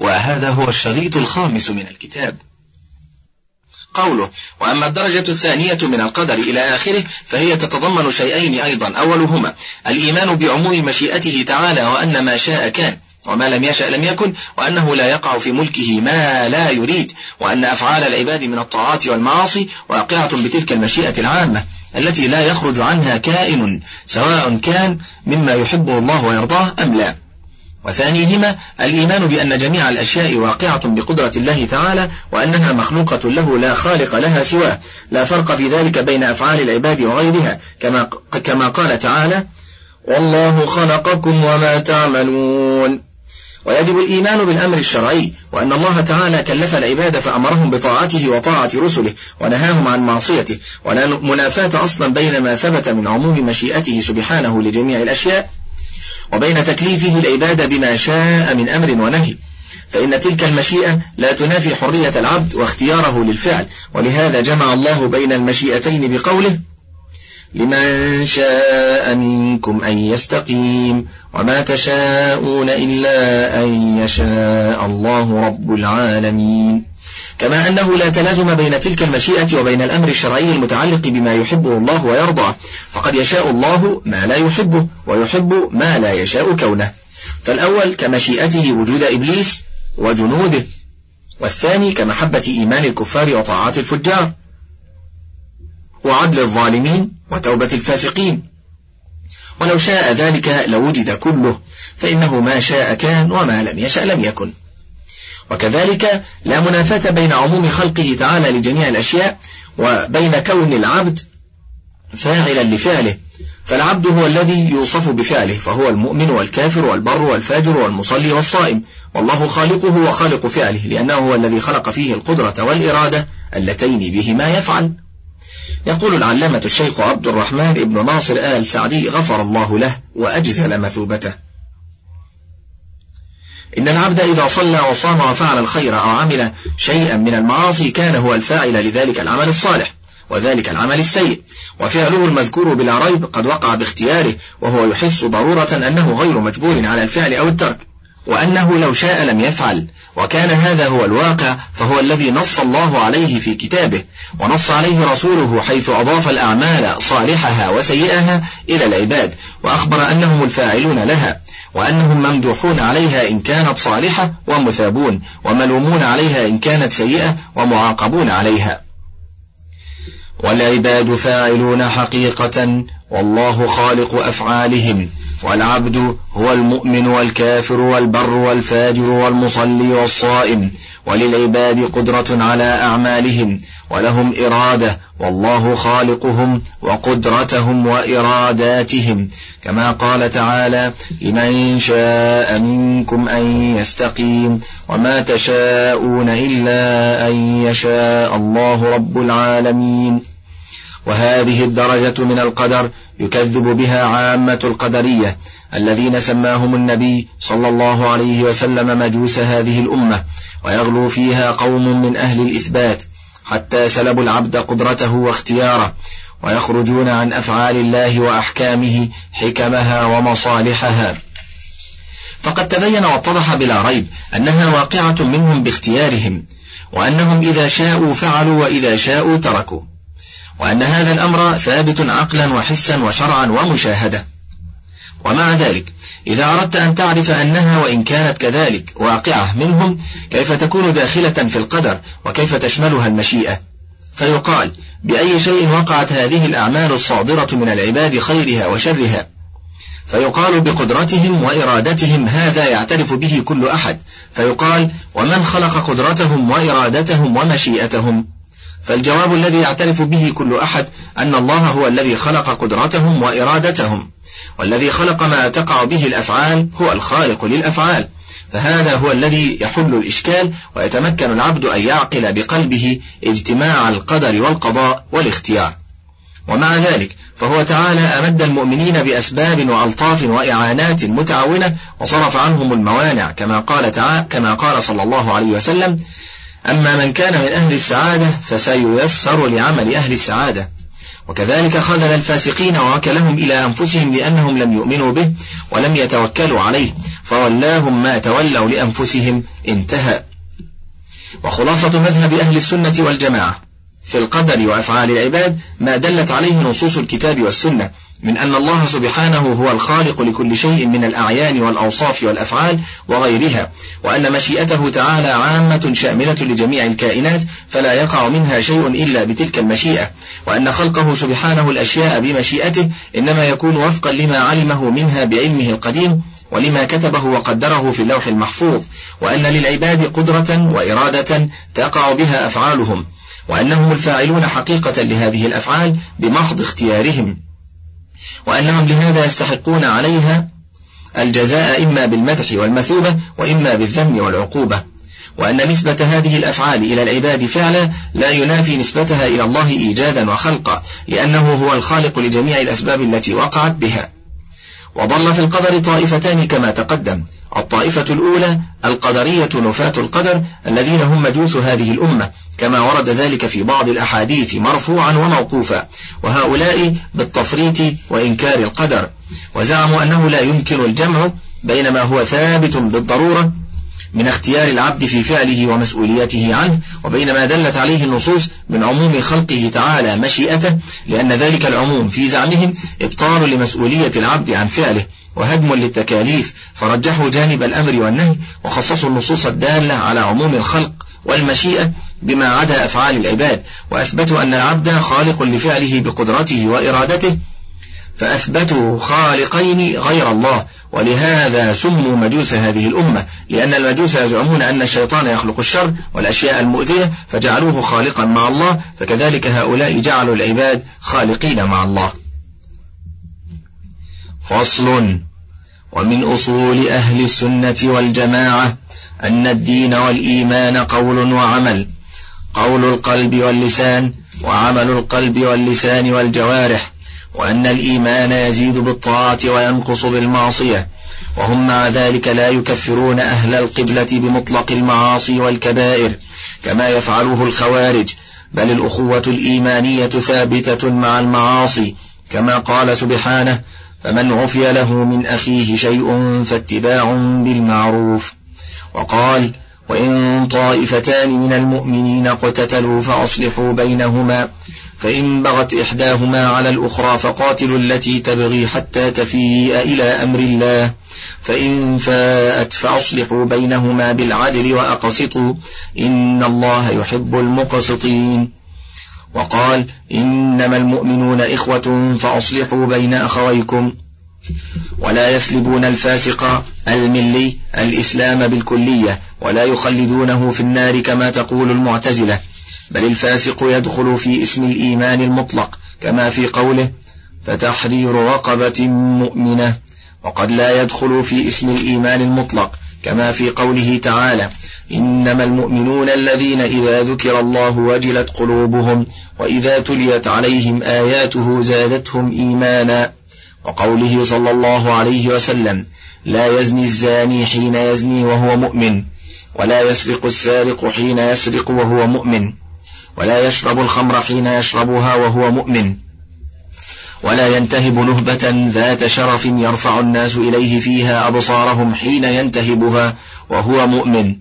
وهذا هو الشريط الخامس من الكتاب. قوله وأما الدرجة الثانية من القدر إلى آخره فهي تتضمن شيئين أيضا. أولهما الإيمان بعموم مشيئته تعالى وأن ما شاء كان وما لم يشأ لم يكن وأنه لا يقع في ملكه ما لا يريد وأن أفعال العباد من الطاعات والمعاصي واقعة بتلك المشيئة العامة التي لا يخرج عنها كائن سواء كان مما يحبه الله ويرضاه أم لا. وثانيهما الإيمان بأن جميع الأشياء واقعة بقدرة الله تعالى وأنها مخلوقة له لا خالق لها سواه. لا فرق في ذلك بين أفعال العباد وغيرها كما, كما قال تعالى والله خلقكم وما تعملون ويجب الإيمان بالأمر الشرعي وأن الله تعالى كلف العباد فأمرهم بطاعته وطاعة رسله ونهاهم عن معصيته. ولا منافاة أصلا بين ما ثبت من عموم مشيئته سبحانه لجميع الأشياء. وبين تكليفه العباد بما شاء من أمر ونهي. فإن تلك المشيئة لا تنافي حرية العبد واختياره للفعل. ولهذا جمع الله بين المشيئتين بقوله لمن شاء منكم أن يستقيم وما تشاءون إلا أن يشاء الله رب العالمين. كما أنه لا تلازم بين تلك المشيئة وبين الأمر الشرعي المتعلق بما يحبه الله ويرضى فقد يشاء الله ما لا يحبه ويحب ما لا يشاء كونه. فالأول كمشيئته وجود إبليس وجنوده. والثاني كمحبة إيمان الكفار وطاعات الفجار. وعدل الظالمين وتوبة الفاسقين. ولو شاء ذلك لوجد كله. فإنه ما شاء كان وما لم يشأ لم يكن. وكذلك لا منافاة بين عموم خلقه تعالى لجميع الأشياء وبين كون العبد فاعلا لفعله. فالعبد هو الذي يوصف بفعله فهو المؤمن والكافر والبر والفاجر والمصلي والصائم. والله خالقه وخالق فعله لأنه هو الذي خلق فيه القدرة والإرادة اللتين بهما يفعل. يقول العلامة الشيخ عبد الرحمن بن ناصر آل سعدي غفر الله له وأجزل مثوبته. إن العبد إذا صلى وصام وفعل الخير أو عمل شيئا من المعاصي كان هو الفاعل لذلك العمل الصالح وذلك العمل السيء. وفعله المذكور بلا ريب قد وقع باختياره وهو يحس ضرورة أنه غير مجبور على الفعل أو الترك. وأنه لو شاء لم يفعل. وكان هذا هو الواقع فهو الذي نص الله عليه في كتابه. ونص عليه رسوله حيث أضاف الأعمال صالحها وسيئها إلى العباد. وأخبر أنهم الفاعلون لها. وأنهم ممدوحون عليها إن كانت صالحة ومثابون وملومون عليها إن كانت سيئة ومعاقبون عليها. والعباد فاعلون حقيقة والله خالق أفعالهم والعبد هو المؤمن والكافر والبر والفاجر والمصلي والصائم وللعباد قدرة على أعمالهم ولهم إرادة والله خالقهم وقدرتهم وإراداتهم. كما قال تعالى لمن شاء منكم أن يستقيم وما تشاءون إلا أن يشاء الله رب العالمين. وهذه الدرجة من القدر يكذب بها عامة القدرية الذين سماهم النبي صلى الله عليه وسلم مجوس هذه الأمة ويغلو فيها قوم من أهل الإثبات. حتى سلبوا العبد قدرته واختياره ويخرجون عن أفعال الله وأحكامه حكمها ومصالحها. فقد تبين واتضح بلا ريب أنها واقعة منهم باختيارهم وأنهم إذا شاءوا فعلوا وإذا شاءوا تركوا وأن هذا الأمر ثابت عقلا وحسا وشرعا ومشاهدة. ومع ذلك إذا أردت أن تعرف أنها وإن كانت كذلك واقعة منهم كيف تكون داخلة في القدر وكيف تشملها المشيئة؟ فيقال بأي شيء وقعت هذه الأعمال الصادرة من العباد خيرها وشرها؟ فيقال بقدرتهم وإرادتهم هذا يعترف به كل أحد. فيقال ومن خلق قدرتهم وإرادتهم ومشيئتهم؟ فالجواب الذي يعترف به كل أحد أن الله هو الذي خلق قدرتهم وإرادتهم والذي خلق ما تقع به الأفعال هو الخالق للأفعال فهذا هو الذي يحل الإشكال ويتمكن العبد أن يعقل بقلبه اجتماع القدر والقضاء والاختيار. ومع ذلك فهو تعالى أمد المؤمنين بأسباب وألطاف وإعانات متعاونة وصرف عنهم الموانع كما قال كما قال صلى الله عليه وسلم أما من كان من أهل السعادة فسييسر لعمل أهل السعادة. وكذلك خذل الفاسقين ووكلهم إلى أنفسهم لأنهم لم يؤمنوا به ولم يتوكلوا عليه فولاهم ما تولوا لأنفسهم انتهى. وخلاصة مذهب أهل السنة والجماعة. في القدر وأفعال العباد ما دلت عليه نصوص الكتاب والسنة من أن الله سبحانه هو الخالق لكل شيء من الأعيان والأوصاف والأفعال وغيرها وأن مشيئته تعالى عامة شاملة لجميع الكائنات فلا يقع منها شيء إلا بتلك المشيئة وأن خلقه سبحانه الأشياء بمشيئته إنما يكون وفقا لما علمه منها بعلمه القديم ولما كتبه وقدره في اللوح المحفوظ وأن للعباد قدرة وإرادة تقع بها أفعالهم وأنهم الفاعلون حقيقة لهذه الأفعال بمحض اختيارهم. وأنهم لهذا يستحقون عليها الجزاء إما بالمدح والمثوبة وإما بالذم والعقوبة. وأن نسبة هذه الأفعال إلى العباد فعلا لا ينافي نسبتها إلى الله إيجادا وخلقا لأنه هو الخالق لجميع الأسباب التي وقعت بها. وضل في القدر طائفتان كما تقدم. الطائفة الأولى القدرية نفاة القدر الذين هم مجوس هذه الأمة كما ورد ذلك في بعض الأحاديث مرفوعا وموقوفا. وهؤلاء بالتفريط وإنكار القدر. وزعموا أنه لا يمكن الجمع بين ما هو ثابت بالضرورة من اختيار العبد في فعله ومسؤوليته عنه وبين ما دلت عليه النصوص من عموم خلقه تعالى مشيئته لأن ذلك العموم في زعمهم إبطال لمسؤولية العبد عن فعله وهدم للتكاليف فرجحوا جانب الأمر والنهي وخصصوا النصوص الدالة على عموم الخلق والمشيئة بما عدا أفعال العباد وأثبتوا أن العبد خالق لفعله بقدرته وإرادته فأثبتوا خالقين غير الله ولهذا سموا مجوس هذه الأمة لأن المجوس يزعمون أن الشيطان يخلق الشر والأشياء المؤذية فجعلوه خالقا مع الله فكذلك هؤلاء جعلوا العباد خالقين مع الله. فصل ومن أصول أهل السنة والجماعة أن الدين والإيمان قول وعمل قول القلب واللسان وعمل القلب واللسان والجوارح. وأن الإيمان يزيد بالطاعة وينقص بالمعصية. وهم مع ذلك لا يكفرون أهل القبلة بمطلق المعاصي والكبائر كما يفعله الخوارج بل الأخوة الإيمانية ثابتة مع المعاصي كما قال سبحانه فمن عفي له من أخيه شيء فاتباع بالمعروف وقال وإن طائفتان من المؤمنين اقتتلوا فأصلحوا بينهما فإن بغت إحداهما على الأخرى فقاتلوا التي تبغي حتى تفيء إلى أمر الله. فإن فاءت فأصلحوا بينهما بالعدل وأقسطوا. إن الله يحب المقسطين. وقال إنما المؤمنون إخوة فأصلحوا بين أخويكم. ولا يسلبون الفاسق الملي الإسلام بالكلية ولا يخلدونه في النار كما تقول المعتزلة. بل الفاسق يدخل في اسم الإيمان المطلق كما في قوله فتحرير رقبة مؤمنة وقد لا يدخل في اسم الإيمان المطلق كما في قوله تعالى إنما المؤمنون الذين إذا ذكر الله وجلت قلوبهم وإذا تليت عليهم آياته زادتهم إيمانا وقوله صلى الله عليه وسلم لا يزني الزاني حين يزني وهو مؤمن ولا يسرق السارق حين يسرق وهو مؤمن ولا يشرب الخمر حين يشربها وهو مؤمن. ولا ينتهب نهبة ذات شرف يرفع الناس إليه فيها أبصارهم حين ينتهبها وهو مؤمن.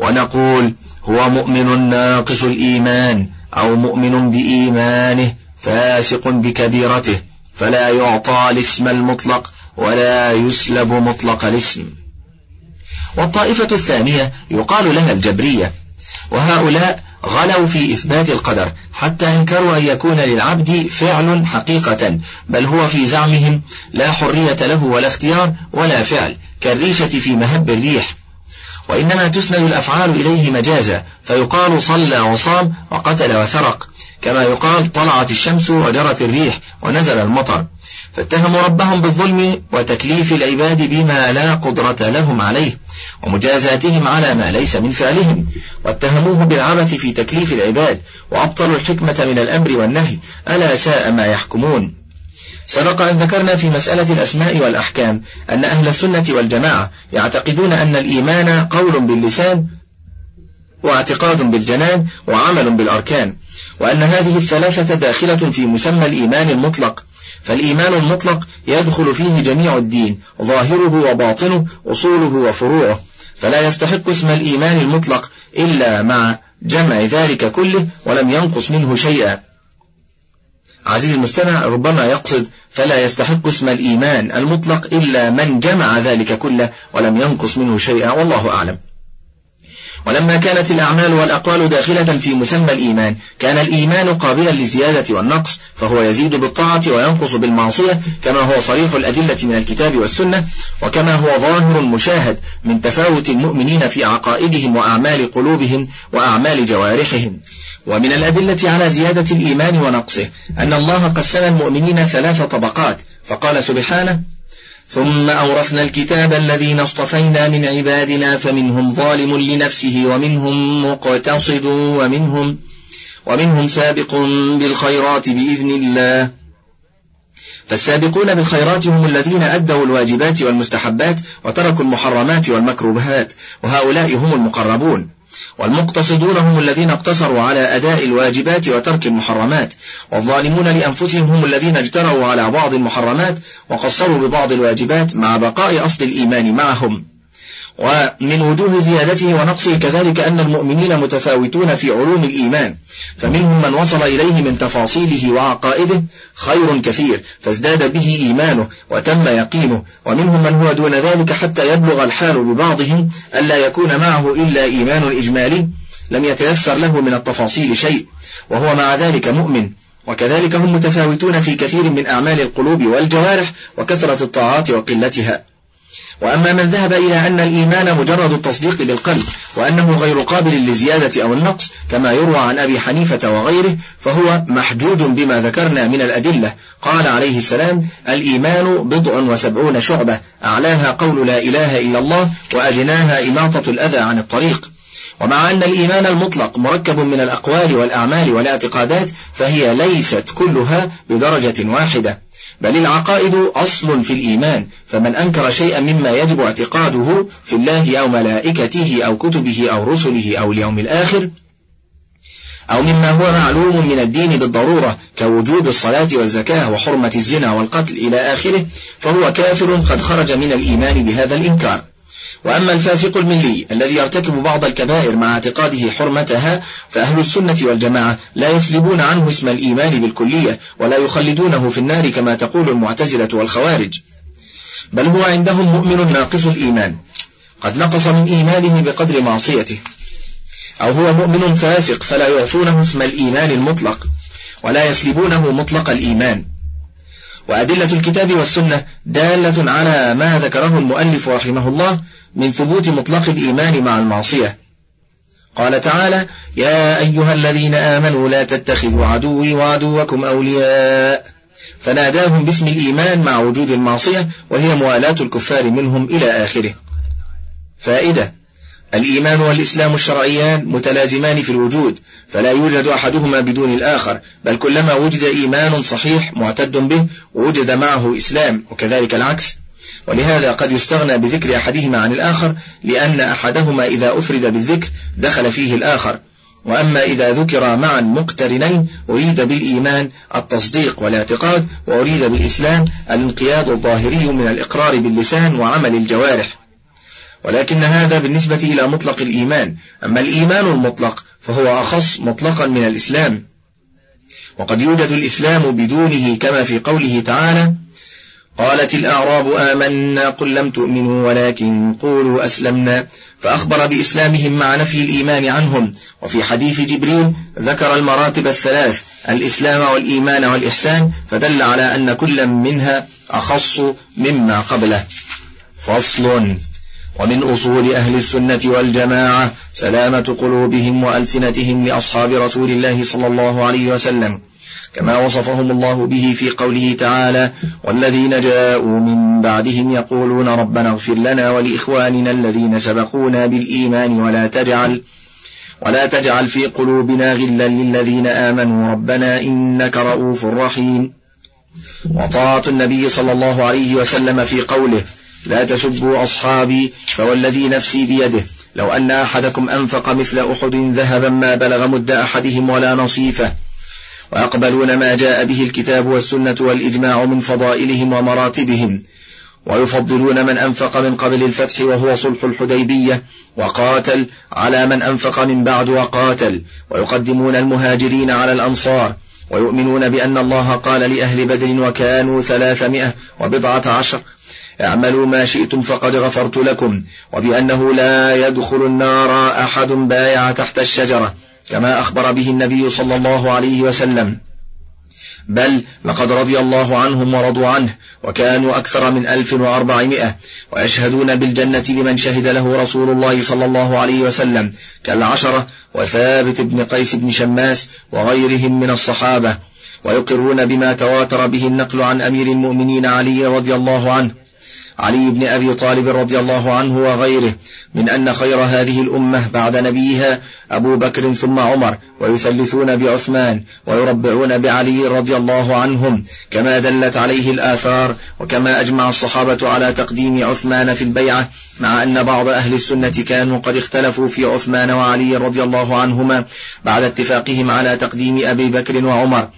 ونقول هو مؤمن ناقص الإيمان أو مؤمن بإيمانه فاسق بكبيرته فلا يعطى الاسم المطلق ولا يسلب مطلق الاسم. والطائفة الثانية يقال لها الجبرية وهؤلاء غلوا في إثبات القدر حتى أنكروا أن يكون للعبد فعل حقيقة بل هو في زعمهم لا حرية له ولا اختيار ولا فعل كالريشة في مهب الريح. وإنما تسند الأفعال إليه مجازا فيقال صلى وصام وقتل وسرق كما يقال طلعت الشمس وجرت الريح ونزل المطر. فاتهموا ربهم بالظلم وتكليف العباد بما لا قدرة لهم عليه ومجازاتهم على ما ليس من فعلهم واتهموه بالعبث في تكليف العباد وأبطلوا الحكمة من الأمر والنهي ألا ساء ما يحكمون. سبق أن ذكرنا في مسألة الأسماء والأحكام أن أهل السنة والجماعة يعتقدون أن الإيمان قول باللسان واعتقاد بالجنان وعمل بالأركان وأن هذه الثلاثة داخلة في مسمى الإيمان المطلق. فالإيمان المطلق يدخل فيه جميع الدين ظاهره وباطنه أصوله وفروعه. فلا يستحق اسم الإيمان المطلق إلا مع جمع ذلك كله ولم ينقص منه شيئا. عزيزي المستمع ربما يقصد فلا يستحق اسم الإيمان المطلق إلا من جمع ذلك كله ولم ينقص منه شيئا والله أعلم. ولما كانت الأعمال والأقوال داخلة في مسمى الإيمان كان الإيمان قابلا للزيادة والنقص فهو يزيد بالطاعة وينقص بالمعصية كما هو صريح الأدلة من الكتاب والسنة وكما هو ظاهر مشاهد من تفاوت المؤمنين في عقائدهم وأعمال قلوبهم وأعمال جوارحهم. ومن الأدلة على زيادة الإيمان ونقصه أن الله قسم المؤمنين ثلاث طبقات فقال سبحانه ثم أورثنا الكتاب الذين اصطفينا من عبادنا فمنهم ظالم لنفسه ومنهم مقتصد ومنهم ومنهم سابق بالخيرات بإذن الله. فالسابقون بالخيرات هم الذين أدوا الواجبات والمستحبات وتركوا المحرمات والمكروهات وهؤلاء هم المقربون. والمقتصدون هم الذين اقتصروا على أداء الواجبات وترك المحرمات والظالمون لأنفسهم هم الذين اجتروا على بعض المحرمات وقصروا ببعض الواجبات مع بقاء أصل الإيمان معهم. ومن وجوه زيادته ونقصه كذلك أن المؤمنين متفاوتون في علوم الإيمان فمنهم من وصل إليه من تفاصيله وعقائده خير كثير فازداد به إيمانه وتم يقينه ومنهم من هو دون ذلك حتى يبلغ الحال ببعضهم ألا يكون معه إلا إيمان إجمالي لم يتيسر له من التفاصيل شيء وهو مع ذلك مؤمن وكذلك هم متفاوتون في كثير من أعمال القلوب والجوارح وكثرة الطاعات وقلتها. وأما من ذهب إلى أن الإيمان مجرد التصديق بالقلب وأنه غير قابل للزيادة أو النقص كما يروى عن أبي حنيفة وغيره فهو محجوج بما ذكرنا من الأدلة. قال عليه السلام الإيمان بضع وسبعون شعبة أعلاها قول لا إله إلا الله وأدناها إماطة الأذى عن الطريق. ومع أن الإيمان المطلق مركب من الأقوال والأعمال والاعتقادات فهي ليست كلها بدرجة واحدة. بل العقائد أصل في الإيمان فمن أنكر شيئا مما يجب اعتقاده في الله أو ملائكته أو كتبه أو رسله أو اليوم الآخر أو مما هو معلوم من الدين بالضرورة كوجوب الصلاة والزكاة وحرمة الزنا والقتل إلى آخره فهو كافر قد خرج من الإيمان بهذا الإنكار. وأما الفاسق الملي الذي يرتكب بعض الكبائر مع اعتقاده حرمتها فأهل السنة والجماعة لا يسلبون عنه اسم الإيمان بالكلية ولا يخلدونه في النار كما تقول المعتزلة والخوارج. بل هو عندهم مؤمن ناقص الإيمان. قد نقص من إيمانه بقدر معصيته. أو هو مؤمن فاسق فلا يعطونه اسم الإيمان المطلق ولا يسلبونه مطلق الإيمان. وأدلة الكتاب والسنة دالة على ما ذكره المؤلف رحمه الله من ثبوت مطلق الإيمان مع المعصية. قال تعالى يا أيها الذين آمنوا لا تتخذوا عدوي وعدوكم أولياء. فناداهم باسم الإيمان مع وجود المعصية وهي موالاة الكفار منهم إلى آخره. فائدة الإيمان والإسلام الشرعيان متلازمان في الوجود فلا يوجد أحدهما بدون الآخر بل كلما وجد إيمان صحيح معتد به وجد معه إسلام وكذلك العكس. ولهذا قد يستغنى بذكر أحدهما عن الآخر لأن أحدهما إذا أفرد بالذكر دخل فيه الآخر. وأما إذا ذكر معا مقترنين أريد بالإيمان التصديق والاعتقاد وأريد بالإسلام الانقياد الظاهري من الإقرار باللسان وعمل الجوارح. ولكن هذا بالنسبة إلى مطلق الإيمان. أما الإيمان المطلق فهو أخص مطلقا من الإسلام. وقد يوجد الإسلام بدونه كما في قوله تعالى قالت الأعراب آمنا قل لم تؤمنوا ولكن قولوا أسلمنا. فأخبر بإسلامهم مع نفي الإيمان عنهم. وفي حديث جبريل ذكر المراتب الثلاث الإسلام والإيمان والإحسان. فدل على أن كل منها أخص مما قبله. فصل. ومن أصول أهل السنة والجماعة سلامة قلوبهم وألسنتهم لأصحاب رسول الله صلى الله عليه وسلم كما وصفهم الله به في قوله تعالى والذين جاءوا من بعدهم يقولون ربنا اغفر لنا ولإخواننا الذين سبقونا بالإيمان ولا تجعل ولا تجعل في قلوبنا غلا للذين آمنوا ربنا إنك رؤوف رحيم وطاعة النبي صلى الله عليه وسلم في قوله لا تسبوا أصحابي فوالذي نفسي بيده. لو أن أحدكم أنفق مثل أحد ذهبا ما بلغ مد أحدهم ولا نصيفة. ويقبلون ما جاء به الكتاب والسنة والإجماع من فضائلهم ومراتبهم. ويفضلون من أنفق من قبل الفتح وهو صلح الحديبية. وقاتل على من أنفق من بعد وقاتل. ويقدمون المهاجرين على الأنصار. ويؤمنون بأن الله قال لأهل بدر وكانوا ثلاثمائة وبضعة عشر اعملوا ما شئتم فقد غفرت لكم وبأنه لا يدخل النار أحد بايع تحت الشجرة كما أخبر به النبي صلى الله عليه وسلم. بل لقد رضي الله عنهم ورضوا عنه وكانوا أكثر من ألف وأربعمائة ويشهدون بالجنة لمن شهد له رسول الله صلى الله عليه وسلم كالعشرة وثابت بن قيس بن شماس وغيرهم من الصحابة ويقرون بما تواتر به النقل عن أمير المؤمنين علي رضي الله عنه. علي بن أبي طالب رضي الله عنه وغيره من أن خير هذه الأمة بعد نبيها أبو بكر ثم عمر ويثلثون بعثمان ويربعون بعلي رضي الله عنهم كما دلت عليه الآثار وكما أجمع الصحابة على تقديم عثمان في البيعة مع أن بعض أهل السنة كانوا قد اختلفوا في عثمان وعلي رضي الله عنهما بعد اتفاقهم على تقديم أبي بكر وعمر.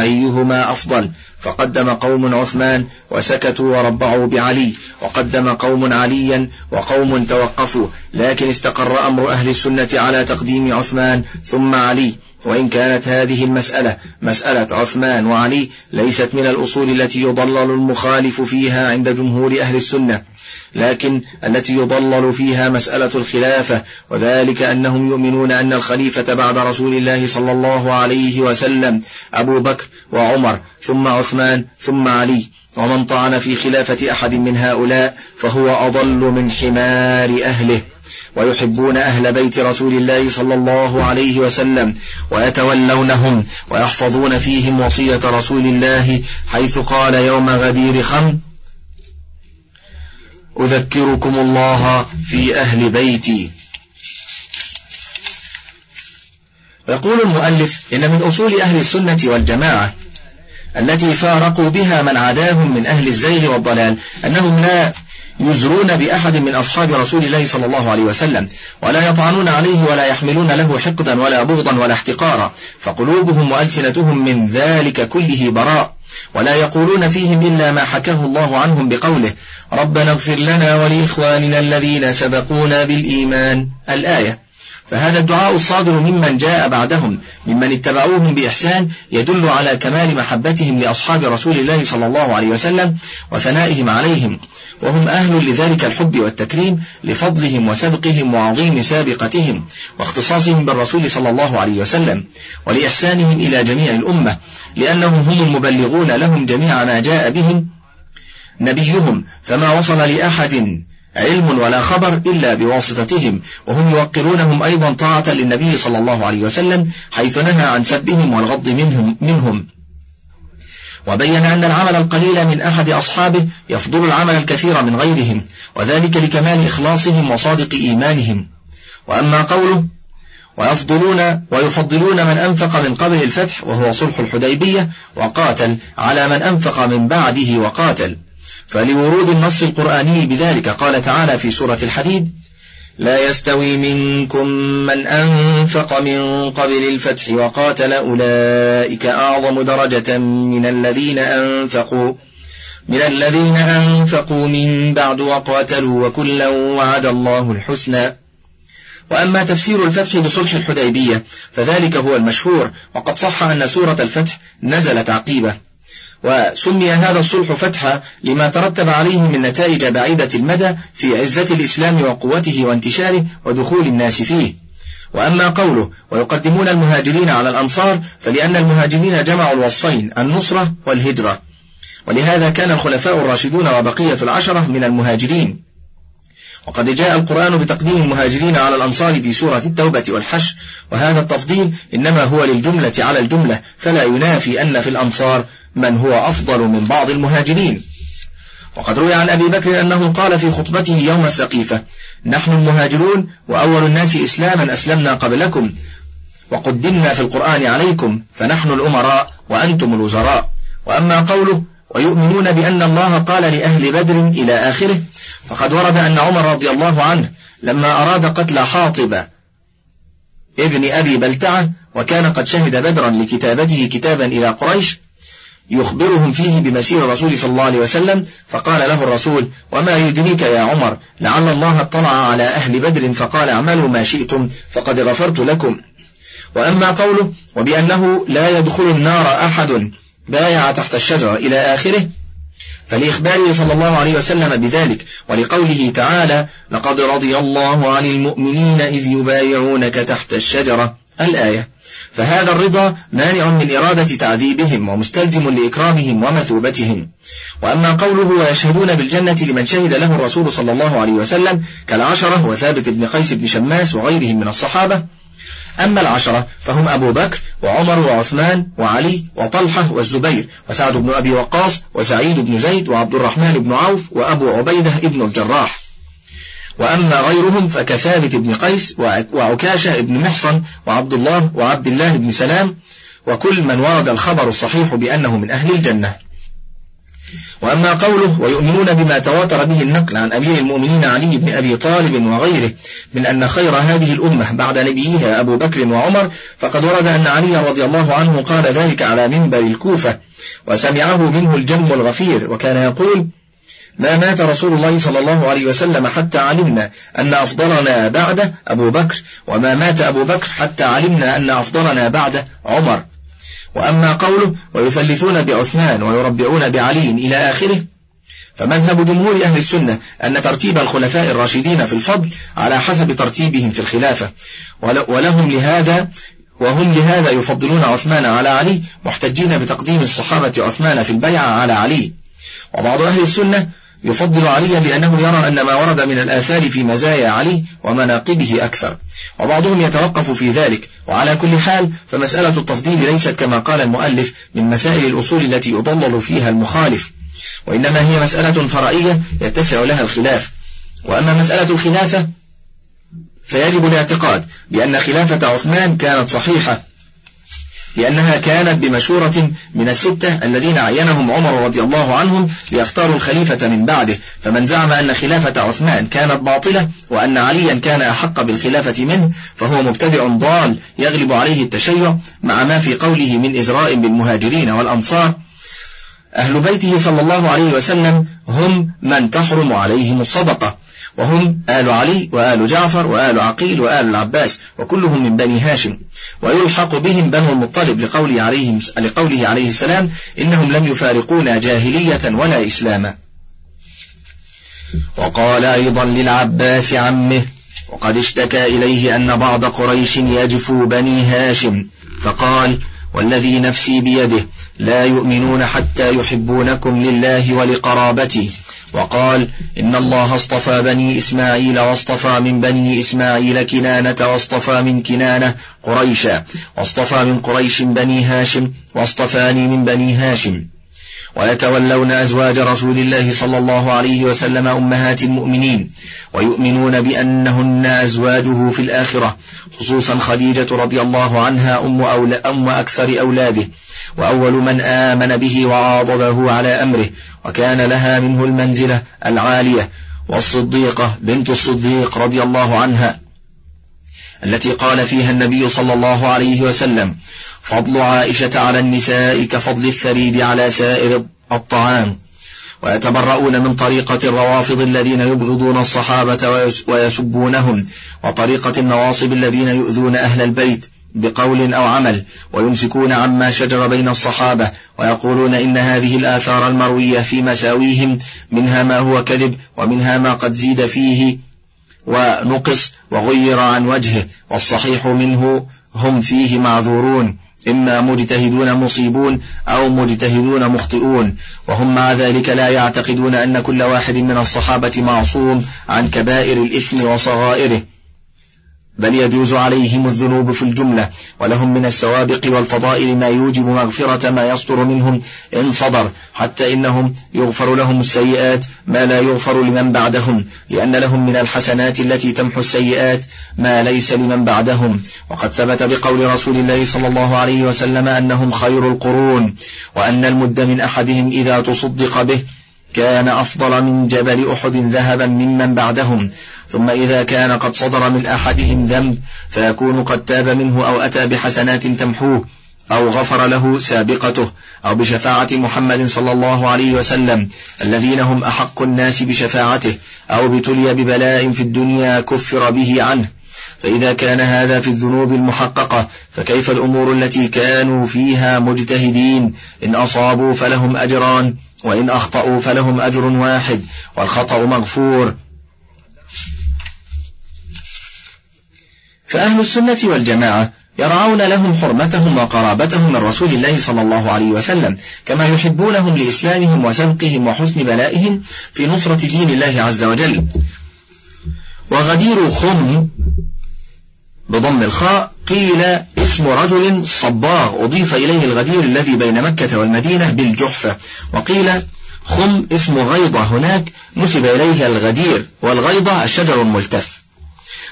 أيهما أفضل؟ فقدم قوم عثمان وسكتوا وربعوا بعلي وقدم قوم عليا وقوم توقفوا لكن استقر أمر أهل السنة على تقديم عثمان ثم علي. وإن كانت هذه المسألة مسألة عثمان وعلي ليست من الأصول التي يضلل المخالف فيها عند جمهور أهل السنة لكن التي يضلل فيها مسألة الخلافة وذلك أنهم يؤمنون أن الخليفة بعد رسول الله صلى الله عليه وسلم أبو بكر وعمر ثم عثمان ثم علي. ومن طعن في خلافة أحد من هؤلاء فهو أضل من حمار أهله. ويحبون أهل بيت رسول الله صلى الله عليه وسلم ويتولونهم ويحفظون فيهم وصية رسول الله حيث قال يوم غدير خم أذكركم الله في أهل بيتي. يقول المؤلف إن من أصول أهل السنة والجماعة التي فارقوا بها من عاداهم من أهل الزيغ والضلال أنهم لا يزرون بأحد من أصحاب رسول الله صلى الله عليه وسلم ولا يطعنون عليه ولا يحملون له حقدا ولا بغضا ولا احتقارا فقلوبهم وألسنتهم من ذلك كله براء ولا يقولون فيهم إلا ما حكاه الله عنهم بقوله ربنا اغفر لنا ولإخواننا الذين سبقونا بالإيمان. الآية. فهذا الدعاء الصادر ممن جاء بعدهم ممن اتبعوهم بإحسان يدل على كمال محبتهم لأصحاب رسول الله صلى الله عليه وسلم وثنائهم عليهم. وهم أهل لذلك الحب والتكريم لفضلهم وسبقهم وعظيم سابقتهم واختصاصهم بالرسول صلى الله عليه وسلم ولإحسانهم إلى جميع الأمة لأنهم هم المبلغون لهم جميع ما جاء بهم نبيهم فما وصل لأحد علم ولا خبر إلا بواسطتهم وهم يوقرونهم أيضا طاعة للنبي صلى الله عليه وسلم حيث نهى عن سبهم والغض منهم, منهم. وبين أن العمل القليل من أحد أصحابه يفضل العمل الكثير من غيرهم وذلك لكمال إخلاصهم وصادق إيمانهم. وأما قوله ويفضلون ويفضلون من أنفق من قبل الفتح وهو صلح الحديبية وقاتل على من أنفق من بعده وقاتل. فلورود النص القرآني بذلك. قال تعالى في سورة الحديد لا يستوي منكم من أنفق من قبل الفتح وقاتل أولئك أعظم درجة من الذين أنفقوا من الذين أنفقوا من بعد وقاتلوا وكلا وعد الله الحسنى. وأما تفسير الفتح بصلح الحديبية فذلك هو المشهور. وقد صح أن سورة الفتح نزلت عقيبة. وسمي هذا الصلح فتحا لما ترتب عليه من نتائج بعيدة المدى في عزة الإسلام وقوته وانتشاره ودخول الناس فيه. وأما قوله ويقدمون المهاجرين على الأنصار فلأن المهاجرين جمعوا الوصفين النصرة والهجرة. ولهذا كان الخلفاء الراشدون وبقية العشرة من المهاجرين. وقد جاء القرآن بتقديم المهاجرين على الأنصار في سورة التوبة والحشر وهذا التفضيل إنما هو للجملة على الجملة فلا ينافي أن في الأنصار من هو أفضل من بعض المهاجرين. وقد روي عن أبي بكر أنه قال في خطبته يوم السقيفة نحن المهاجرون وأول الناس إسلاما أسلمنا قبلكم وقدمنا في القرآن عليكم فنحن الأمراء وأنتم الوزراء. وأما قوله ويؤمنون بأن الله قال لأهل بدر إلى آخره فقد ورد أن عمر رضي الله عنه لما أراد قتل حاطب ابن أبي بلتعة وكان قد شهد بدرا لكتابته كتابا إلى قريش يخبرهم فيه بمسير الرسول صلى الله عليه وسلم فقال له الرسول وما يدريك يا عمر؟ لعل الله اطلع على أهل بدر فقال اعملوا ما شئتم فقد غفرت لكم. وأما قوله وبأنه لا يدخل النار أحد بايع تحت الشجرة إلى آخره. فلإخباره صلى الله عليه وسلم بذلك ولقوله تعالى لقد رضي الله عن المؤمنين إذ يبايعونك تحت الشجرة. الآية. فهذا الرضا مانع من إرادة تعذيبهم ومستلزم لإكرامهم ومثوبتهم. وأما قوله ويشهدون بالجنة لمن شهد له الرسول صلى الله عليه وسلم كالعشرة وثابت بن قيس بن شماس وغيرهم من الصحابة. أما العشرة فهم أبو بكر وعمر وعثمان وعلي وطلحة والزبير وسعد بن أبي وقاص وسعيد بن زيد وعبد الرحمن بن عوف وأبو عبيدة بن الجراح. وأما غيرهم فكثابت بن قيس وعكاشة بن محصن وعبد الله وعبد الله بن سلام وكل من ورد الخبر الصحيح بأنه من أهل الجنة. وأما قوله ويؤمنون بما تواتر به النقل عن أمير المؤمنين علي بن أبي طالب وغيره من أن خير هذه الأمة بعد نبيها أبو بكر وعمر فقد ورد أن علي رضي الله عنه قال ذلك على منبر الكوفة وسمعه منه الجم الغفير وكان يقول ما مات رسول الله صلى الله عليه وسلم حتى علمنا أن أفضلنا بعده أبو بكر وما مات أبو بكر حتى علمنا أن أفضلنا بعده عمر. وأما قوله ويثلثون بعثمان ويربعون بعلي إلى آخره فمذهب جمهور أهل السنة أن ترتيب الخلفاء الراشدين في الفضل على حسب ترتيبهم في الخلافة. ولهم لهذا وهم لهذا يفضلون عثمان على علي محتجين بتقديم الصحابة عثمان في البيعة على علي. وبعض أهل السنة يفضل عليا لأنه يرى أن ما ورد من الآثار في مزايا علي ومناقبه أكثر. وبعضهم يتوقف في ذلك. وعلى كل حال فمسألة التفضيل ليست كما قال المؤلف من مسائل الأصول التي يضلل فيها المخالف. وإنما هي مسألة فرعية يتسع لها الخلاف. وأما مسألة الخلافة فيجب الاعتقاد بأن خلافة عثمان كانت صحيحة. لأنها كانت بمشورة من الستة الذين عينهم عمر رضي الله عنهم ليختاروا الخليفة من بعده. فمن زعم أن خلافة عثمان كانت باطلة وأن عليا كان أحق بالخلافة منه فهو مبتدع ضال يغلب عليه التشيع مع ما في قوله من إزراء بالمهاجرين والأنصار. أهل بيته صلى الله عليه وسلم هم من تحرم عليهم الصدقة. وهم آل علي وآل جعفر وآل عقيل وآل العباس وكلهم من بني هاشم. ويلحق بهم بنو المطلب لقوله عليه, لقوله عليه السلام إنهم لم يفارقونا جاهلية ولا إسلاما. وقال أيضا للعباس عمه وقد اشتكى إليه أن بعض قريش يجفو بني هاشم. فقال والذي نفسي بيده لا يؤمنون حتى يحبونكم لله ولقرابته. وقال إن الله اصطفى بني إسماعيل واصطفى من بني إسماعيل كنانة واصطفى من كنانة قريشا واصطفى من قريش بني هاشم واصطفاني من بني هاشم. ويتولون أزواج رسول الله صلى الله عليه وسلم أمهات المؤمنين ويؤمنون بأنهن أزواجه في الآخرة خصوصا خديجة رضي الله عنها أم, أول أم أكثر أولاده. وأول من آمن به وعاضده على أمره وكان لها منه المنزلة العالية والصديقة بنت الصديق رضي الله عنها التي قال فيها النبي صلى الله عليه وسلم فضل عائشة على النساء كفضل الثريد على سائر الطعام. ويتبرؤون من طريقة الروافض الذين يبغضون الصحابة ويسبونهم وطريقة النواصب الذين يؤذون أهل البيت. بقول أو عمل ويمسكون عما شجر بين الصحابة ويقولون إن هذه الآثار المروية في مساويهم منها ما هو كذب ومنها ما قد زيد فيه ونقص وغير عن وجهه والصحيح منه هم فيه معذورون إما مجتهدون مصيبون أو مجتهدون مخطئون وهم مع ذلك لا يعتقدون أن كل واحد من الصحابة معصوم عن كبائر الإثم وصغائره. بل يجوز عليهم الذنوب في الجملة ولهم من السوابق والفضائل ما يوجب مغفرة ما يصدر منهم إن صدر حتى إنهم يغفر لهم السيئات ما لا يغفر لمن بعدهم لأن لهم من الحسنات التي تمحو السيئات ما ليس لمن بعدهم. وقد ثبت بقول رسول الله صلى الله عليه وسلم أنهم خير القرون وأن المد من أحدهم إذا تصدق به كان أفضل من جبل أحد ذهبا ممن بعدهم ثم إذا كان قد صدر من أحدهم ذنب فيكون قد تاب منه أو أتى بحسنات تمحوه أو غفر له سابقته أو بشفاعة محمد صلى الله عليه وسلم الذين هم أحق الناس بشفاعته أو ابتلي ببلاء في الدنيا كفر به عنه. فإذا كان هذا في الذنوب المحققة فكيف الأمور التي كانوا فيها مجتهدين؟ إن أصابوا فلهم أجران. وإن أخطأوا فلهم أجر واحد والخطأ مغفور. فأهل السنة والجماعة يرعون لهم حرمتهم وقرابتهم من رسول الله صلى الله عليه وسلم كما يحبونهم لإسلامهم وسبقهم وحسن بلائهم في نصرة دين الله عز وجل. وغدير خم بضم الخاء قيل اسم رجل صباغ أضيف إليه الغدير الذي بين مكة والمدينة بالجحفة وقيل خم اسم غيضة هناك نسب إليه الغدير والغيضة الشجر الملتف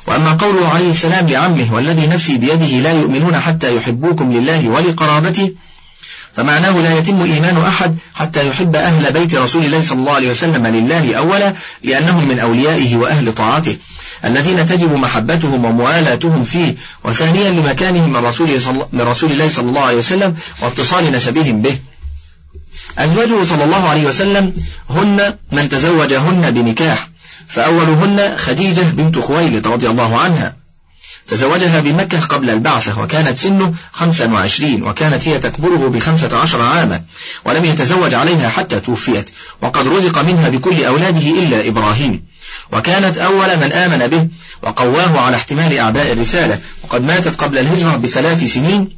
وأما قوله عليه السلام لعمه والذي نفسي بيده لا يؤمنون حتى يحبوكم لله ولقرابته فمعناه لا يتم إيمان أحد حتى يحب أهل بيت رسول الله صلى الله عليه وسلم لله أولا لأنهم من أوليائه وأهل طاعته. الذين تجب محبتهم وموالاتهم فيه وثانيا لمكانهم من رسول, صل... من رسول الله صلى الله عليه وسلم واتصال نسبهم به. أزواجه صلى الله عليه وسلم هن من تزوجهن بنكاح فأولهن خديجة بنت خويلد رضي الله عنها. تزوجها بمكة قبل البعثة وكانت سنه خمسا وعشرين وكانت هي تكبره بخمسة عشر عاما ولم يتزوج عليها حتى توفيت وقد رزق منها بكل أولاده إلا إبراهيم وكانت أول من آمن به وقواه على احتمال أعباء الرسالة وقد ماتت قبل الهجرة بثلاث سنين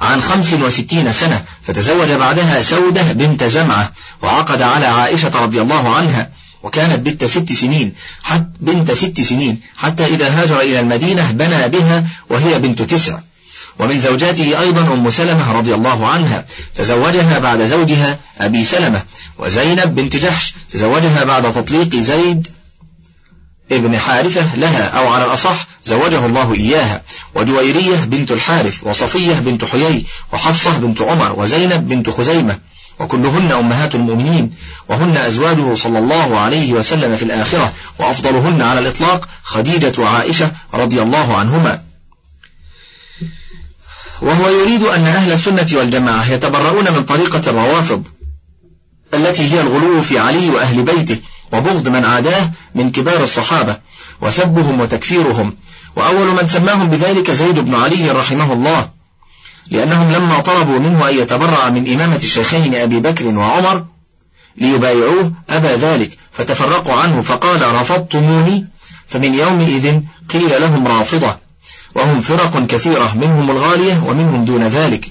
عن خمس وستين سنة فتزوج بعدها سودة بنت زمعة وعقد على عائشة رضي الله عنها وكانت بنت ست سنين حتى بنت ست سنين حتى إذا هاجر إلى المدينة بنى بها وهي بنت تسع. ومن زوجاته أيضا أم سلمة رضي الله عنها تزوجها بعد زوجها أبي سلمة وزينب بنت جحش تزوجها بعد تطليق زيد ابن حارثة لها أو على الأصح زوجه الله إياها. وجويرية بنت الحارث وصفية بنت حيي وحفصة بنت عمر وزينب بنت خزيمة. وكلهن أمهات المؤمنين وهن أزواجه صلى الله عليه وسلم في الآخرة وأفضلهن على الإطلاق خديجة وعائشة رضي الله عنهما. وهو يريد أن أهل السنة والجماعة يتبرؤون من طريقة الروافض التي هي الغلو في علي وأهل بيته وبغض من عاداه من كبار الصحابة وسبهم وتكفيرهم. وأول من سماهم بذلك زيد بن علي رحمه الله. لأنهم لما طلبوا منه أن يتبرع من إمامة الشيخين أبي بكر وعمر ليبايعوه أبى ذلك فتفرقوا عنه فقال رفضتموني؟ فمن يومئذ قيل لهم رافضة وهم فرق كثيرة منهم الغالية ومنهم دون ذلك.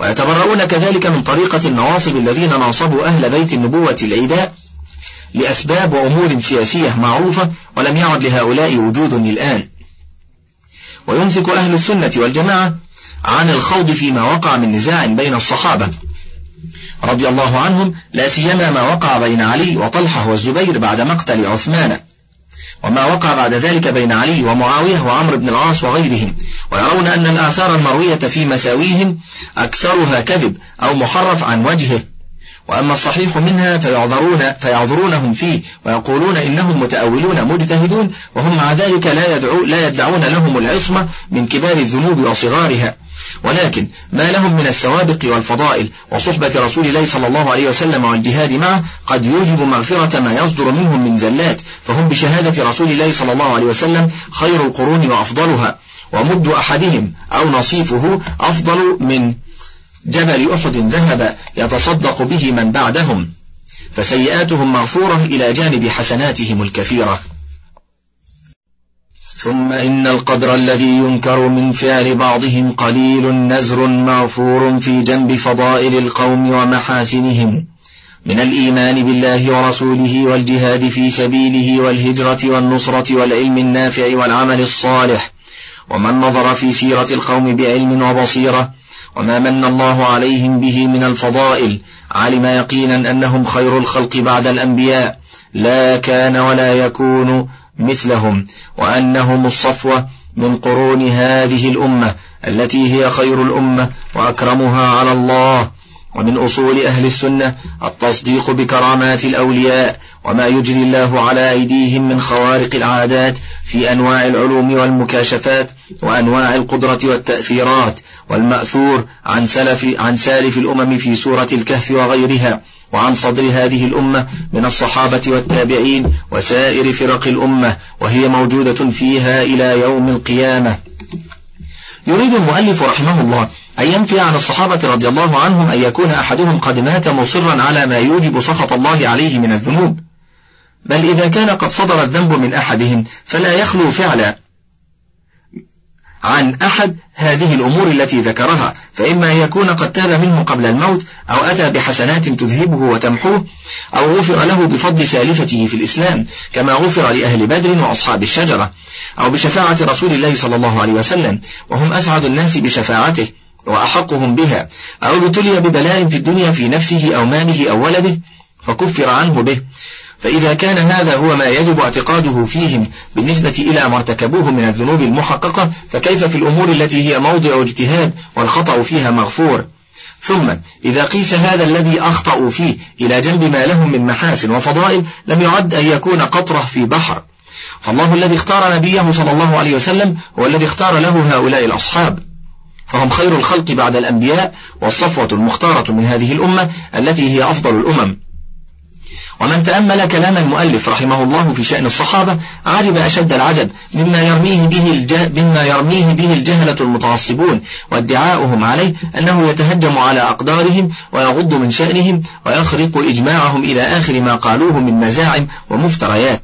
ويتبرؤون كذلك من طريقة النواصب الذين ناصبوا أهل بيت النبوة العداء لأسباب وأمور سياسية معروفة ولم يعد لهؤلاء وجود الآن. ويمسك أهل السنة والجماعة عن الخوض فيما وقع من نزاع بين الصحابة رضي الله عنهم لا سيما ما وقع بين علي وطلحة والزبير بعد مقتل عثمان وما وقع بعد ذلك بين علي ومعاوية وعمرو بن العاص وغيرهم. ويرون أن الآثار المروية في مساويهم أكثرها كذب أو محرف عن وجهه. وأما الصحيح منها فيعذرون فيعذرونهم فيه ويقولون إنهم متأولون مجتهدون وهم مع ذلك لا, يدعو لا يدعون لهم العصمة من كبار الذنوب وصغارها. ولكن ما لهم من السوابق والفضائل وصحبة رسول الله صلى الله عليه وسلم والجهاد معه قد يوجب مغفرة ما يصدر منهم من زلات فهم بشهادة رسول الله صلى الله عليه وسلم خير القرون وأفضلها ومد أحدهم أو نصيفه أفضل من جبل أحد ذهب يتصدق به من بعدهم فسيئاتهم مغفورة إلى جانب حسناتهم الكثيرة. ثم إن القدر الذي ينكر من فعل بعضهم قليل نزر مغفور في جنب فضائل القوم ومحاسنهم. من الإيمان بالله ورسوله والجهاد في سبيله والهجرة والنصرة والعلم النافع والعمل الصالح. ومن نظر في سيرة القوم بعلم وبصيرة. وما من الله عليهم به من الفضائل. علم يقينا أنهم خير الخلق بعد الأنبياء. لا كان ولا يكون مثلهم وأنهم الصفوة من قرون هذه الأمة التي هي خير الأمة وأكرمها على الله. ومن أصول أهل السنة التصديق بكرامات الأولياء وما يجري الله على أيديهم من خوارق العادات في أنواع العلوم والمكاشفات وأنواع القدرة والتأثيرات والمأثور عن سلف عن سالف الأمم في سورة الكهف وغيرها. وعن صدر هذه الأمة من الصحابة والتابعين وسائر فرق الأمة وهي موجودة فيها إلى يوم القيامة. يريد المؤلف رحمه الله أن ينفي عن الصحابة رضي الله عنهم أن يكون أحدهم قد مات مصرا على ما يوجب سخط الله عليه من الذنوب. بل إذا كان قد صدر الذنب من أحدهم فلا يخلو فعلا. عن أحد هذه الأمور التي ذكرها فإما أن يكون قد تاب منه قبل الموت أو أتى بحسنات تذهبه وتمحوه أو غفر له بفضل سالفته في الإسلام كما غفر لأهل بدر وأصحاب الشجرة أو بشفاعة رسول الله صلى الله عليه وسلم وهم أسعد الناس بشفاعته وأحقهم بها أو ابتلي ببلاء في الدنيا في نفسه أو ماله أو ولده فكفر عنه به. فإذا كان هذا هو ما يجب اعتقاده فيهم بالنسبة إلى ما ارتكبوه من الذنوب المحققة فكيف في الأمور التي هي موضع اجتهاد والخطأ فيها مغفور؟ ثم إذا قيس هذا الذي أخطأوا فيه إلى جنب ما لهم من محاسن وفضائل لم يعد أن يكون قطرة في بحر. فالله الذي اختار نبيه صلى الله عليه وسلم هو الذي اختار له هؤلاء الأصحاب. فهم خير الخلق بعد الأنبياء والصفوة المختارة من هذه الأمة التي هي أفضل الأمم. ومن تأمل كلام المؤلف رحمه الله في شأن الصحابة عجب أشد العجب مما يرميه به مما يرميه به الجهلة المتعصبون وادعاؤهم عليه أنه يتهجم على أقدارهم ويغض من شأنهم ويخرق إجماعهم إلى آخر ما قالوه من مزاعم ومفتريات.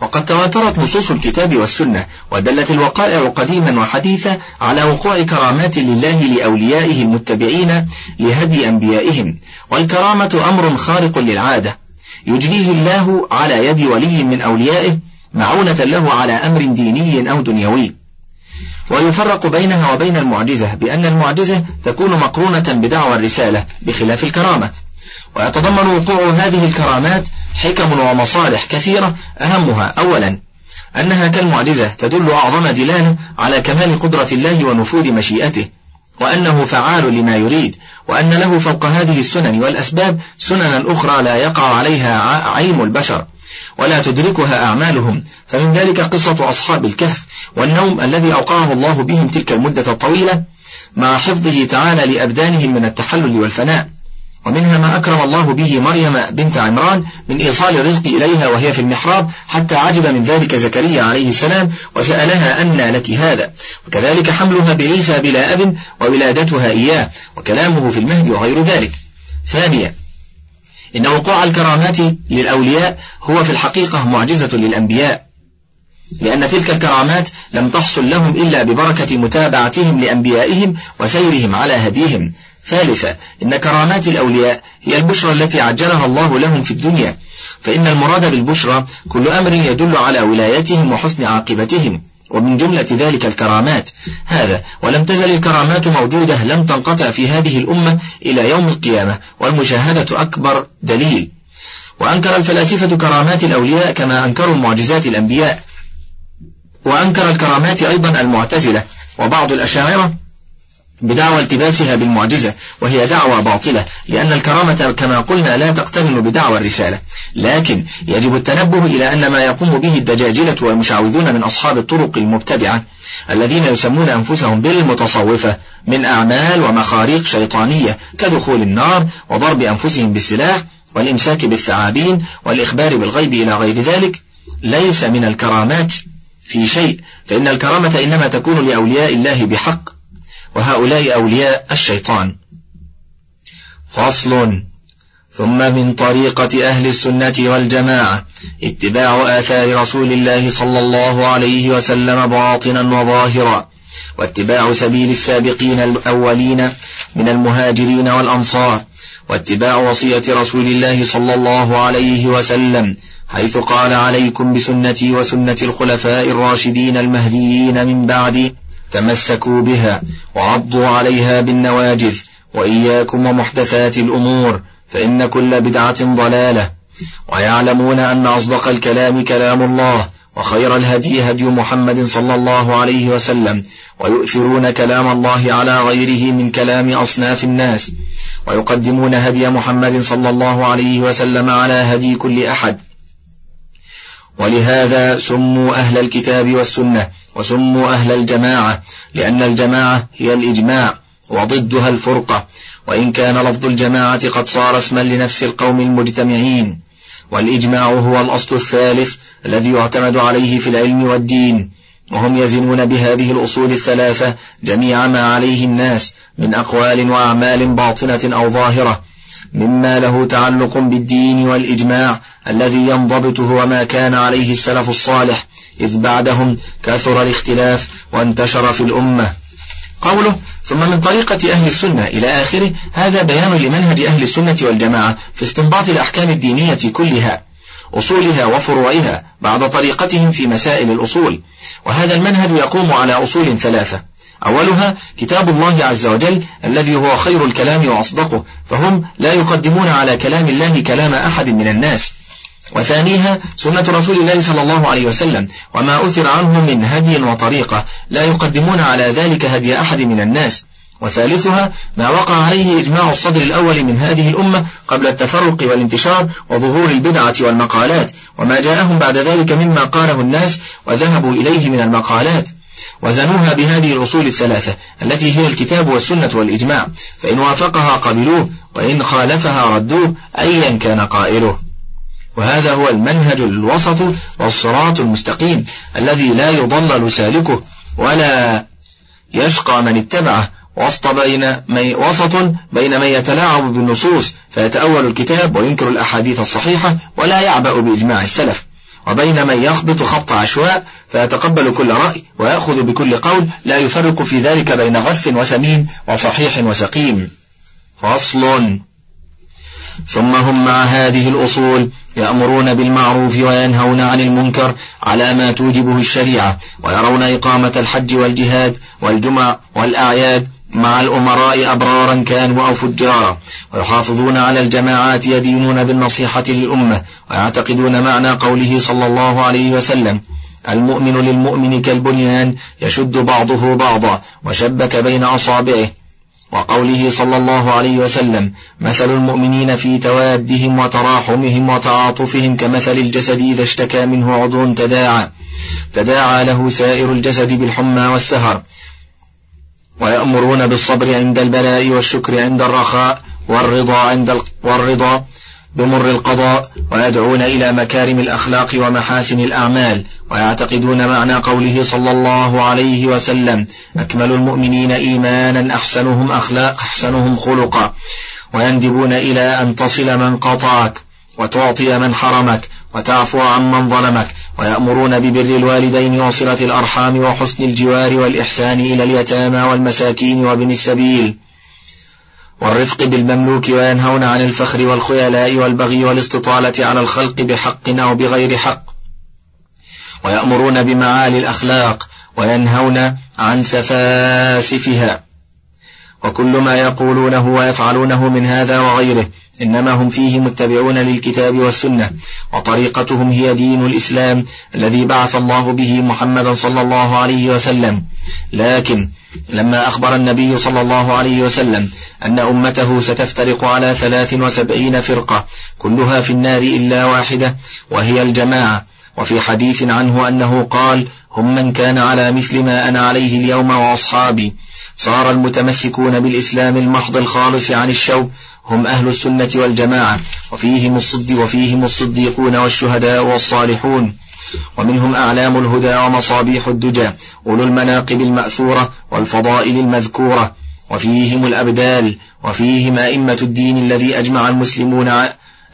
وقد تواترت نصوص الكتاب والسنة ودلت الوقائع قديما وحديثا على وقوع كرامات لله لأوليائه المتبعين لهدي أنبيائهم. والكرامة أمر خارق للعادة. يجريه الله على يد ولي من أوليائه معونة له على أمر ديني أو دنيوي. ويفرق بينها وبين المعجزة بأن المعجزة تكون مقرونة بدعوى الرسالة بخلاف الكرامة. ويتضمن وقوع هذه الكرامات حكم ومصالح كثيرة أهمها. أولا أنها كالمعجزة تدل أعظم دلالة على كمال قدرة الله ونفوذ مشيئته. وأنه فعال لما يريد وأن له فوق هذه السنن والأسباب سننا أخرى لا يقع عليها عين البشر ولا تدركها أعمالهم. فمن ذلك قصة أصحاب الكهف والنوم الذي أوقعه الله بهم تلك المدة الطويلة مع حفظه تعالى لأبدانهم من التحلل والفناء. ومنها ما أكرم الله به مريم بنت عمران من إيصال الرزق إليها وهي في المحراب حتى عجب من ذلك زكريا عليه السلام وسألها أن لك هذا. وكذلك حملها بعيسى بلا أب وولادتها إياه وكلامه في المهد وغير ذلك. ثانيا إن وقوع الكرامات للأولياء هو في الحقيقة معجزة للأنبياء لأن تلك الكرامات لم تحصل لهم إلا ببركة متابعتهم لأنبيائهم وسيرهم على هديهم. ثالثا إن كرامات الأولياء هي البشرى التي عجلها الله لهم في الدنيا فإن المراد بالبشرى كل أمر يدل على ولايتهم وحسن عاقبتهم. ومن جملة ذلك الكرامات. هذا ولم تزل الكرامات موجودة لم تنقطع في هذه الأمة إلى يوم القيامة والمشاهدة أكبر دليل. وأنكر الفلاسفة كرامات الأولياء كما أنكروا معجزات الأنبياء. وأنكر الكرامات أيضا المعتزلة. وبعض الأشاعرة بدعوى التباسها بالمعجزة وهي دعوى باطلة لأن الكرامة كما قلنا لا تقترن بدعوى الرسالة. لكن يجب التنبه إلى أن ما يقوم به الدجاجلة والمشعوذون من أصحاب الطرق المبتدعة الذين يسمون أنفسهم بالمتصوفة من أعمال ومخاريق شيطانية كدخول النار وضرب أنفسهم بالسلاح والإمساك بالثعابين والإخبار بالغيب إلى غير ذلك. ليس من الكرامات في شيء فإن الكرامة إنما تكون لأولياء الله بحق. وهؤلاء أولياء الشيطان. فصل. ثم من طريقة أهل السنة والجماعة اتباع آثار رسول الله صلى الله عليه وسلم باطنا وظاهرا واتباع سبيل السابقين الأولين من المهاجرين والأنصار واتباع وصية رسول الله صلى الله عليه وسلم حيث قال عليكم بسنتي وسنة الخلفاء الراشدين المهديين من بعدي تمسكوا بها وعضوا عليها بالنواجذ وإياكم ومحدثات الأمور فإن كل بدعة ضلالة. ويعلمون أن أصدق الكلام كلام الله وخير الهدي هدي محمد صلى الله عليه وسلم ويؤثرون كلام الله على غيره من كلام أصناف الناس. ويقدمون هدي محمد صلى الله عليه وسلم على هدي كل أحد. ولهذا سموا أهل الكتاب والسنة وسموا أهل الجماعة لأن الجماعة هي الإجماع وضدها الفرقة. وإن كان لفظ الجماعة قد صار اسما لنفس القوم المجتمعين. والإجماع هو الأصل الثالث الذي يعتمد عليه في العلم والدين. وهم يزنون بهذه الأصول الثلاثة جميع ما عليه الناس من أقوال وأعمال باطنة أو ظاهرة مما له تعلق بالدين والإجماع الذي ينضبط هو ما كان عليه السلف الصالح. إذ بعدهم كثر الاختلاف وانتشر في الأمة. قوله ثم من طريقة أهل السنة إلى آخره هذا بيان لمنهج أهل السنة والجماعة في استنباط الأحكام الدينية كلها أصولها وفروعها بعد طريقتهم في مسائل الأصول. وهذا المنهج يقوم على أصول ثلاثة. أولها كتاب الله عز وجل الذي هو خير الكلام وأصدقه فهم لا يقدمون على كلام الله كلام أحد من الناس. وثانيها سنة رسول الله صلى الله عليه وسلم وما أثر عنه من هدي وطريقة لا يقدمون على ذلك هدي أحد من الناس. وثالثها ما وقع عليه إجماع الصدر الأول من هذه الأمة قبل التفرق والانتشار وظهور البدعة والمقالات وما جاءهم بعد ذلك مما قاله الناس وذهبوا إليه من المقالات. وزنوها بهذه الأصول الثلاثة التي هي الكتاب والسنة والإجماع فإن وافقها قبلوه وإن خالفها ردوه أيا كان قائله. وهذا هو المنهج الوسط والصراط المستقيم الذي لا يضلل سالكه ولا يشقى من اتبعه. وسط بين من وسط بين من يتلاعب بالنصوص فيتأول الكتاب وينكر الأحاديث الصحيحة ولا يعبأ بإجماع السلف. وبين من يخبط خبط عشواء فيتقبل كل رأي ويأخذ بكل قول لا يفرق في ذلك بين غث وسمين وصحيح وسقيم. فصل. ثم هم مع هذه الأصول يأمرون بالمعروف وينهون عن المنكر على ما توجبه الشريعة ويرون إقامة الحج والجهاد والجمع والأعياد مع الأمراء أبرارا كانوا أو فجارا ويحافظون على الجماعات يدينون بالنصيحة للأمة ويعتقدون معنى قوله صلى الله عليه وسلم المؤمن للمؤمن كالبنيان يشد بعضه بعضا وشبك بين أصابعه وقوله صلى الله عليه وسلم مثل المؤمنين في توادهم وتراحمهم وتعاطفهم كمثل الجسد إذا اشتكى منه عضو تداعى تداعى له سائر الجسد بالحمى والسهر. ويأمرون بالصبر عند البلاء والشكر عند الرخاء والرضا عند والرضا بمر القضاء ويدعون إلى مكارم الأخلاق ومحاسن الأعمال ويعتقدون معنى قوله صلى الله عليه وسلم أكمل المؤمنين إيمانا أحسنهم أخلاق أحسنهم خلقا. ويندبون إلى أن تصل من قطعك وتعطي من حرمك وتعفو عن من ظلمك ويأمرون ببر الوالدين وصلة الأرحام وحسن الجوار والإحسان إلى اليتامى والمساكين وابن السبيل. والرفق بالمملوك وينهون عن الفخر والخيلاء والبغي والاستطالة على الخلق بحق أو بغير حق. ويأمرون بمعالي الأخلاق وينهون عن سفاسفها. وكل ما يقولونه ويفعلونه من هذا وغيره إنما هم فيه متبعون للكتاب والسنة وطريقتهم هي دين الإسلام الذي بعث الله به محمدا صلى الله عليه وسلم. لكن لما أخبر النبي صلى الله عليه وسلم أن أمته ستفترق على ثلاث وسبعين فرقة كلها في النار إلا واحدة وهي الجماعة. وفي حديث عنه أنه قال هم من كان على مثل ما أنا عليه اليوم وأصحابي صار المتمسكون بالإسلام المحض الخالص عن الشوب هم أهل السنة والجماعة وفيهم الصد وفيهم الصديقون والشهداء والصالحون. ومنهم أعلام الهدى ومصابيح الدجى أولو المناقب المأثورة والفضائل المذكورة. وفيهم الأبدال وفيهم أئمة الدين الذي أجمع المسلمون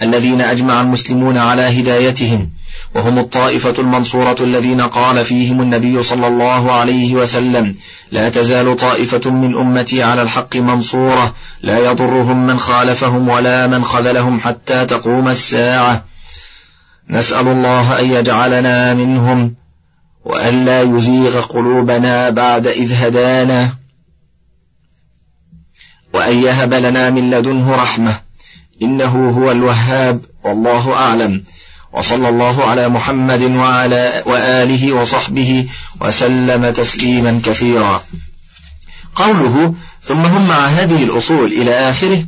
الذين أجمع المسلمون على هدايتهم. وهم الطائفة المنصورة الذين قال فيهم النبي صلى الله عليه وسلم لا تزال طائفة من أمتي على الحق منصورة لا يضرهم من خالفهم ولا من خذلهم حتى تقوم الساعة. نسأل الله أن يجعلنا منهم وأن لا يزيغ قلوبنا بعد إذ هدانا وأن يهب لنا من لدنه رحمة إنه هو الوهاب والله أعلم. وصلى الله على محمد وعلى وآله وصحبه وسلم تسليما كثيرا. قوله ثم هم مع هذه الأصول إلى آخره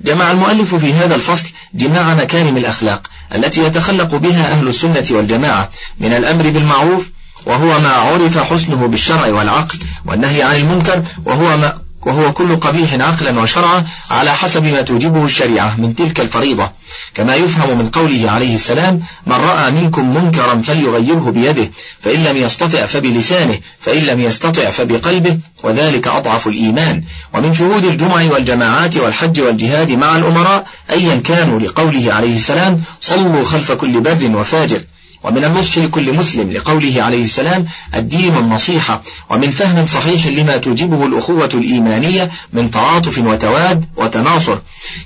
جمع المؤلف في هذا الفصل جماع مكارم الأخلاق التي يتخلق بها أهل السنة والجماعة من الأمر بالمعروف وهو ما عرف حسنه بالشرع والعقل والنهي عن المنكر وهو ما وهو كل قبيح عقلا وشرعا على حسب ما توجبه الشريعة من تلك الفريضة. كما يفهم من قوله عليه السلام من رأى منكم منكرا فليغيره بيده فإن لم يستطع فبلسانه فإن لم يستطع فبقلبه وذلك أضعف الإيمان. ومن شهود الجمع والجماعات والحج والجهاد مع الأمراء أيا كانوا لقوله عليه السلام صلوا خلف كل بر وفاجر. ومن النصح لكل مسلم لقوله عليه السلام الدين النصيحة. ومن فهم صحيح لما توجبه الأخوة الإيمانية من تعاطف وتواد وتناصر.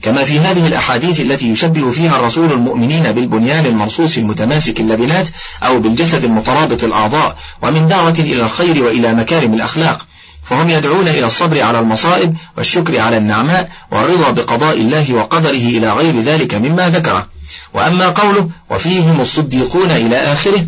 كما في هذه الأحاديث التي يشبه فيها الرسول المؤمنين بالبنيان المرصوص المتماسك اللبنات أو بالجسد المترابط الأعضاء ومن دعوة إلى الخير وإلى مكارم الأخلاق. فهم يدعون إلى الصبر على المصائب والشكر على النعماء والرضا بقضاء الله وقدره إلى غير ذلك مما ذكره. وأما قوله وفيهم الصديقون إلى آخره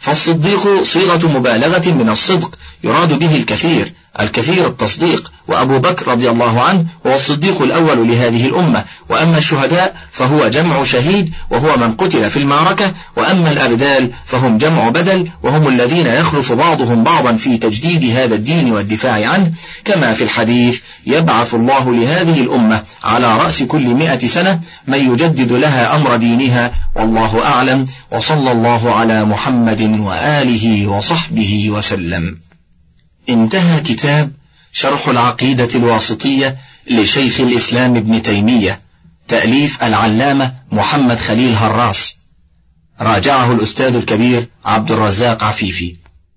فالصديق صيغة مبالغة من الصدق يراد به الكثير. الكثير التصديق وأبو بكر رضي الله عنه هو الصديق الأول لهذه الأمة. وأما الشهداء فهو جمع شهيد وهو من قتل في المعركة. وأما الأبدال فهم جمع بدل وهم الذين يخلف بعضهم بعضا في تجديد هذا الدين والدفاع عنه. كما في الحديث يبعث الله لهذه الأمة على رأس كل مئة سنة من يجدد لها أمر دينها والله أعلم. وصلى الله على محمد وآله وصحبه وسلم. انتهى كتاب شرح العقيدة الواسطية لشيخ الإسلام ابن تيمية تأليف العلامة محمد خليل هراس. راجعه الأستاذ الكبير عبد الرزاق عفيفي.